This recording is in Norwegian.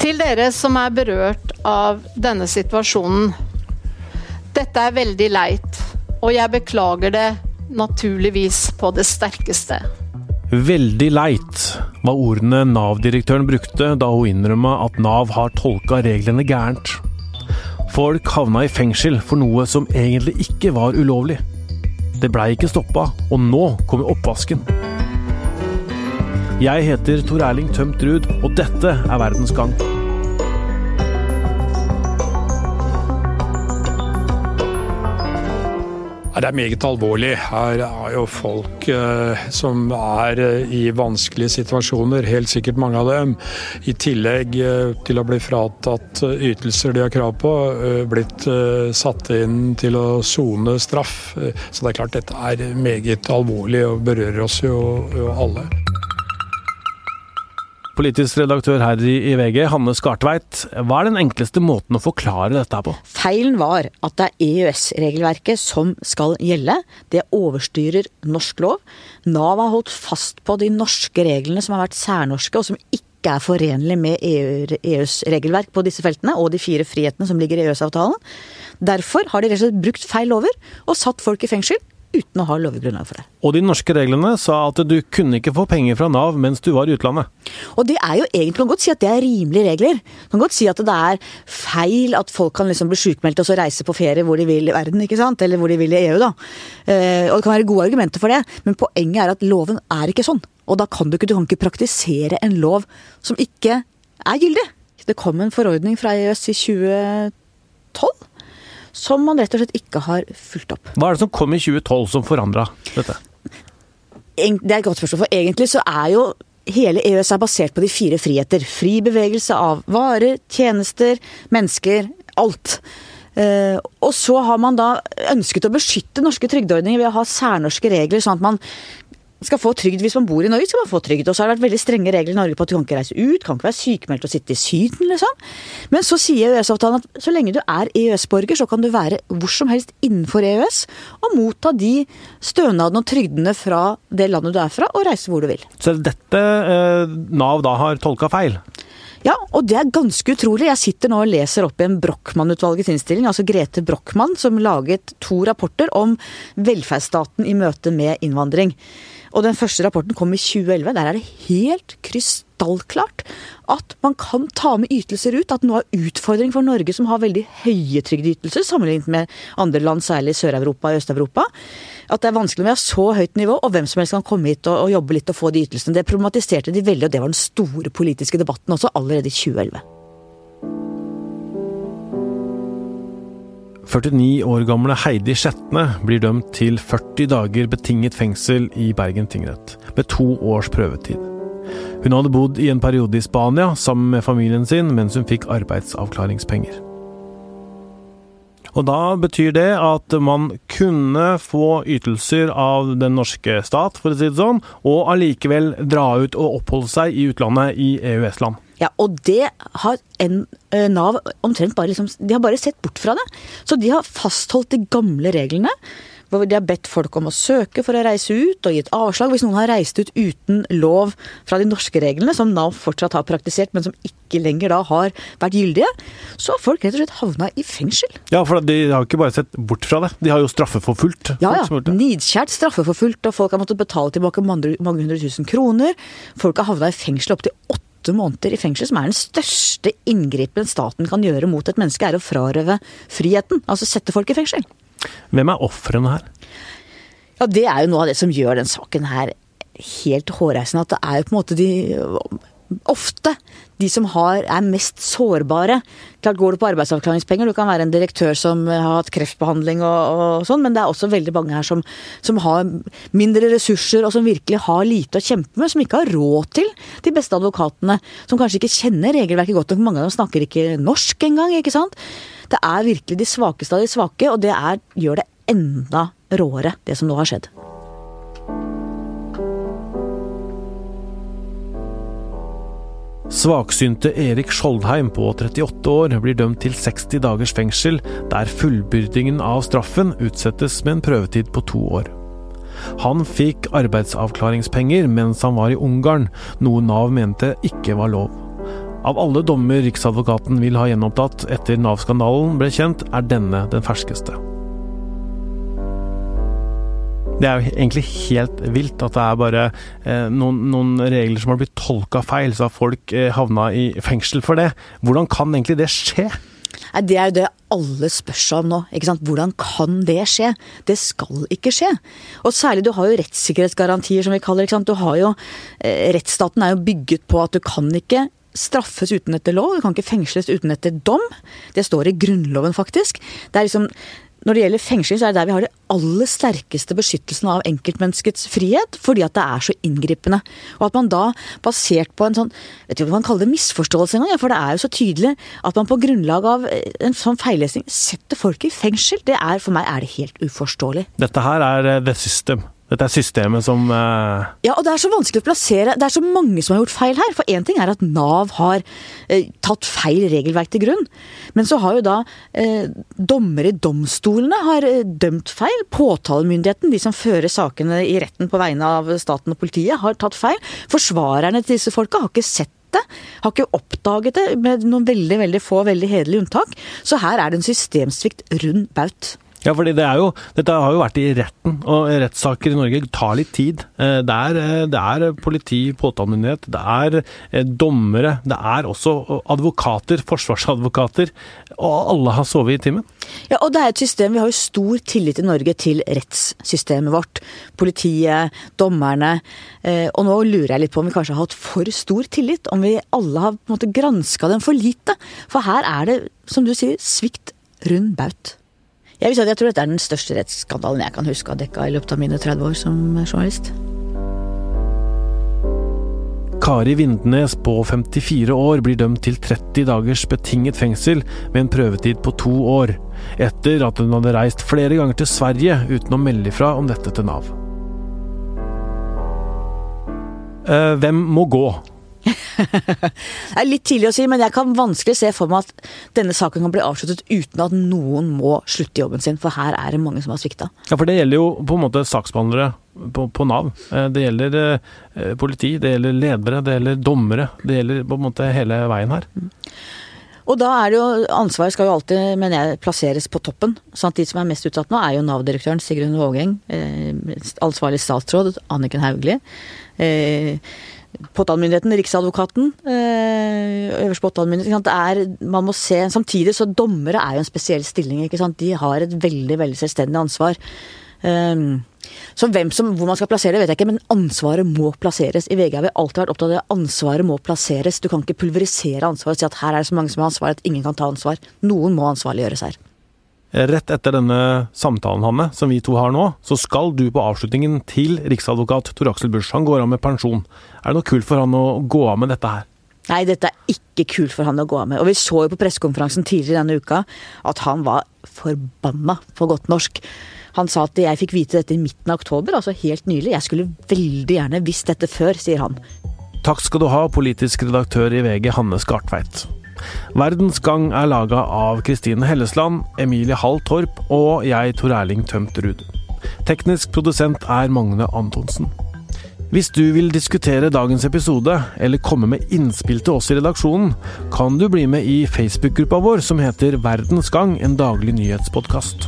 Til dere som er berørt av denne situasjonen. Dette er veldig leit, og jeg beklager det naturligvis på det sterkeste. Veldig leit var ordene Nav-direktøren brukte da hun innrømma at Nav har tolka reglene gærent. Folk havna i fengsel for noe som egentlig ikke var ulovlig. Det blei ikke stoppa, og nå kommer oppvasken. Jeg heter Tor Erling Tømt Ruud, og dette er Verdens Gang. Det er meget alvorlig. Her er jo folk eh, som er eh, i vanskelige situasjoner, helt sikkert mange av dem. I tillegg eh, til å bli fratatt ytelser de har krav på, blitt satt inn til å sone straff. Så det er klart dette er meget alvorlig og berører oss jo, jo alle. Politisk redaktør her i VG, Hanne Skartveit. Hva er den enkleste måten å forklare dette her på? Feilen var at det er EØS-regelverket som skal gjelde. Det overstyrer norsk lov. Nav har holdt fast på de norske reglene som har vært særnorske, og som ikke er forenlig med EU EUs regelverk på disse feltene, og de fire frihetene som ligger i EØS-avtalen. Derfor har de rett og slett brukt feil lover, og satt folk i fengsel uten å ha lovgrunnlag for det. Og de norske reglene sa at du kunne ikke få penger fra Nav mens du var i utlandet. Og det er jo egentlig, kan godt si at det er rimelige regler. Kan godt si at det er feil at folk kan liksom bli sjukmeldte og så reise på ferie hvor de vil i verden, ikke sant? Eller hvor de vil i EU, da. Eh, og det kan være gode argumenter for det, men poenget er at loven er ikke sånn. Og da kan du ikke, du kan ikke praktisere en lov som ikke er gyldig. Det kom en forordning fra EØS i 2012 som man rett og slett ikke har fulgt opp. Hva er det som kom i 2012 som forandra dette? Det er et godt spørsmål, for egentlig så er jo hele EØS er basert på de fire friheter. Fri bevegelse av varer, tjenester, mennesker, alt. Eh, og så har man da ønsket å beskytte norske trygdeordninger ved å ha særnorske regler, sånn at man skal få trygd hvis man bor i Norge, skal man få trygd. Og så har det vært veldig strenge regler i Norge på at du kan ikke reise ut, kan ikke være sykemeldt og sitte i Syden, liksom. Men så sier EØS-avtalen at så lenge du er EØS-borger, så kan du være hvor som helst innenfor EØS og motta de stønadene og trygdene fra det landet du er fra, og reise hvor du vil. Så dette eh, Nav da har tolka feil? Ja, og det er ganske utrolig. Jeg sitter nå og leser opp i en Brochmann-utvalgets innstilling, altså Grete Brochmann, som laget to rapporter om velferdsstaten i møte med innvandring. Og den første rapporten kom i 2011. Der er det helt krystallklart at man kan ta med ytelser ut. At noe av utfordringen for Norge, som har veldig høye trygdeytelser sammenlignet med andre land, særlig i Sør-Europa og Øst-Europa, at det er vanskelig med vi har så høyt nivå, og hvem som helst kan komme hit og, og jobbe litt og få de ytelsene. Det problematiserte de veldig, og det var den store politiske debatten også allerede i 2011. 49 år gamle Heidi Skjetne blir dømt til 40 dager betinget fengsel i Bergen tingrett, med to års prøvetid. Hun hadde bodd i en periode i Spania sammen med familien sin mens hun fikk arbeidsavklaringspenger. Og da betyr det at man kunne få ytelser av den norske stat, for å si det sånn, og allikevel dra ut og oppholde seg i utlandet i EØS-land. Ja, og det har eh, Nav omtrent bare De har bare sett bort fra det. Så de har fastholdt de gamle reglene. Hvor de har bedt folk om å søke for å reise ut, og gitt avslag hvis noen har reist ut uten lov fra de norske reglene, som Nav fortsatt har praktisert, men som ikke lenger da har vært gyldige. Så har folk rett og slett havna i fengsel. Ja, for de har jo ikke bare sett bort fra det, de har jo straffeforfulgt. Ja, ja. Nidkjært straffeforfulgt, og folk har måttet betale tilbake mange hundre tusen kroner. Folk har havna i fengsel opptil åtte måneder i fengsel, som er den største inngripen staten kan gjøre mot et menneske, er å frarøve friheten. Altså sette folk i fengsel. Hvem er ofrene her? Ja, det er jo noe av det som gjør den saken her helt hårreisende. At det er jo på en måte de Ofte de som har, er mest sårbare. Klart Går du på arbeidsavklaringspenger, du kan være en direktør som har hatt kreftbehandling og, og sånn, men det er også veldig mange her som, som har mindre ressurser og som virkelig har lite å kjempe med, som ikke har råd til de beste advokatene. Som kanskje ikke kjenner regelverket godt nok. Mange av dem snakker ikke norsk engang, ikke sant. Det er virkelig de svakeste av de svake, og det er, gjør det enda råere, det som nå har skjedd. Svaksynte Erik Skjoldheim på 38 år blir dømt til 60 dagers fengsel, der fullbyrdingen av straffen utsettes med en prøvetid på to år. Han fikk arbeidsavklaringspenger mens han var i Ungarn, noe Nav mente ikke var lov. Av alle dommer Riksadvokaten vil ha gjenopptatt etter Nav-skandalen ble kjent, er denne den ferskeste. Det er jo egentlig helt vilt at det er bare eh, noen, noen, regler som har blitt tolka feil, så har folk eh, havna i fengsel for det. Hvordan kan egentlig det skje? Det er jo det alle spør seg om nå. ikke sant? Hvordan kan det skje? Det skal ikke skje. Og særlig, du har jo rettssikkerhetsgarantier, som vi kaller det. ikke sant? Du har jo, eh, Rettsstaten er jo bygget på at du kan ikke straffes uten etter lov, du kan ikke fengsles uten etter dom. Det står i Grunnloven, faktisk. Det er liksom når det gjelder fengsling, så er det der vi har det aller sterkeste beskyttelsen av enkeltmenneskets frihet, fordi at det er så inngripende. Og at man da, basert på en sånn vet ikke om man kaller det misforståelse engang, for det er jo så tydelig at man på grunnlag av en sånn feillesning setter folk i fengsel. Det er, For meg er det helt uforståelig. Dette her er eh, the system. Dette er systemet som uh... Ja, og det er så vanskelig å plassere. Det er så mange som har gjort feil her. For én ting er at Nav har eh, tatt feil regelverk til grunn. Men så har jo da eh, dommere i domstolene har eh, dømt feil. Påtalemyndigheten, de som fører sakene i retten på vegne av staten og politiet, har tatt feil. Forsvarerne til disse folka har ikke sett det. Har ikke oppdaget det, med noen veldig veldig få veldig hederlige unntak. Så her er det en systemsvikt rund baut. Ja, fordi det er jo, Dette har jo vært i retten, og rettssaker i Norge tar litt tid. Eh, det er, eh, det er politi, påtalemyndighet, det er eh, dommere, det er også advokater, forsvarsadvokater. Og alle har sovet i timen. Ja, og det er et system, Vi har jo stor tillit i Norge til rettssystemet vårt. Politiet, dommerne. Og nå lurer jeg litt på om vi kanskje har hatt for stor tillit? Om vi alle har på en måte granska dem for lite? For her er det, som du sier, svikt rund baut. Jeg, vil si at jeg tror dette er den største rettsskandalen jeg kan huske å ha dekka i løpet av mine 30 år som journalist. Kari Vindnes på 54 år blir dømt til 30 dagers betinget fengsel med en prøvetid på to år, etter at hun hadde reist flere ganger til Sverige uten å melde ifra om dette til Nav. Eh, hvem må gå? det er litt tidlig å si, men jeg kan vanskelig se for meg at denne saken kan bli avsluttet uten at noen må slutte jobben sin, for her er det mange som har svikta. Ja, for det gjelder jo på en måte saksbehandlere på, på Nav. Eh, det gjelder eh, politi, det gjelder ledere, det gjelder dommere. Det gjelder på en måte hele veien her. Mm. Og da er det jo Ansvaret skal jo alltid, mener jeg, plasseres på toppen. sånn at De som er mest utsatt nå, er jo Nav-direktøren Sigrun Vågeng. Eh, ansvarlig statsråd Anniken Hauglie. Eh, påtalemyndigheten, Riksadvokaten, øh, øverste påtalemyndighet. Er, man må se, Samtidig så dommere er jo en spesiell stilling. ikke sant? De har et veldig veldig selvstendig ansvar. Um, så hvem som, Hvor man skal plassere det, vet jeg ikke, men ansvaret må plasseres. I VG har vi alltid vært opptatt av at ansvaret må plasseres. Du kan ikke pulverisere ansvaret og si at her er det så mange som har ansvar at ingen kan ta ansvar. Noen må ansvarliggjøres her. Rett etter denne samtalen Hanne, som vi to har nå, så skal du på avslutningen til riksadvokat Tor Aksel Busch. Han går av med pensjon. Er det noe kult for han å gå av med dette her? Nei, dette er ikke kult for han å gå av med. Og vi så jo på pressekonferansen tidligere denne uka at han var forbanna, på godt norsk. Han sa at jeg fikk vite dette i midten av oktober, altså helt nylig. Jeg skulle veldig gjerne visst dette før, sier han. Takk skal du ha, politisk redaktør i VG Hanne Skartveit. Verdens Gang er laga av Kristine Hellesland, Emilie Hall Torp og jeg, Tor Erling Tømt Ruud. Teknisk produsent er Magne Antonsen. Hvis du vil diskutere dagens episode, eller komme med innspill til oss i redaksjonen, kan du bli med i Facebook-gruppa vår som heter Verdens Gang, en daglig nyhetspodkast.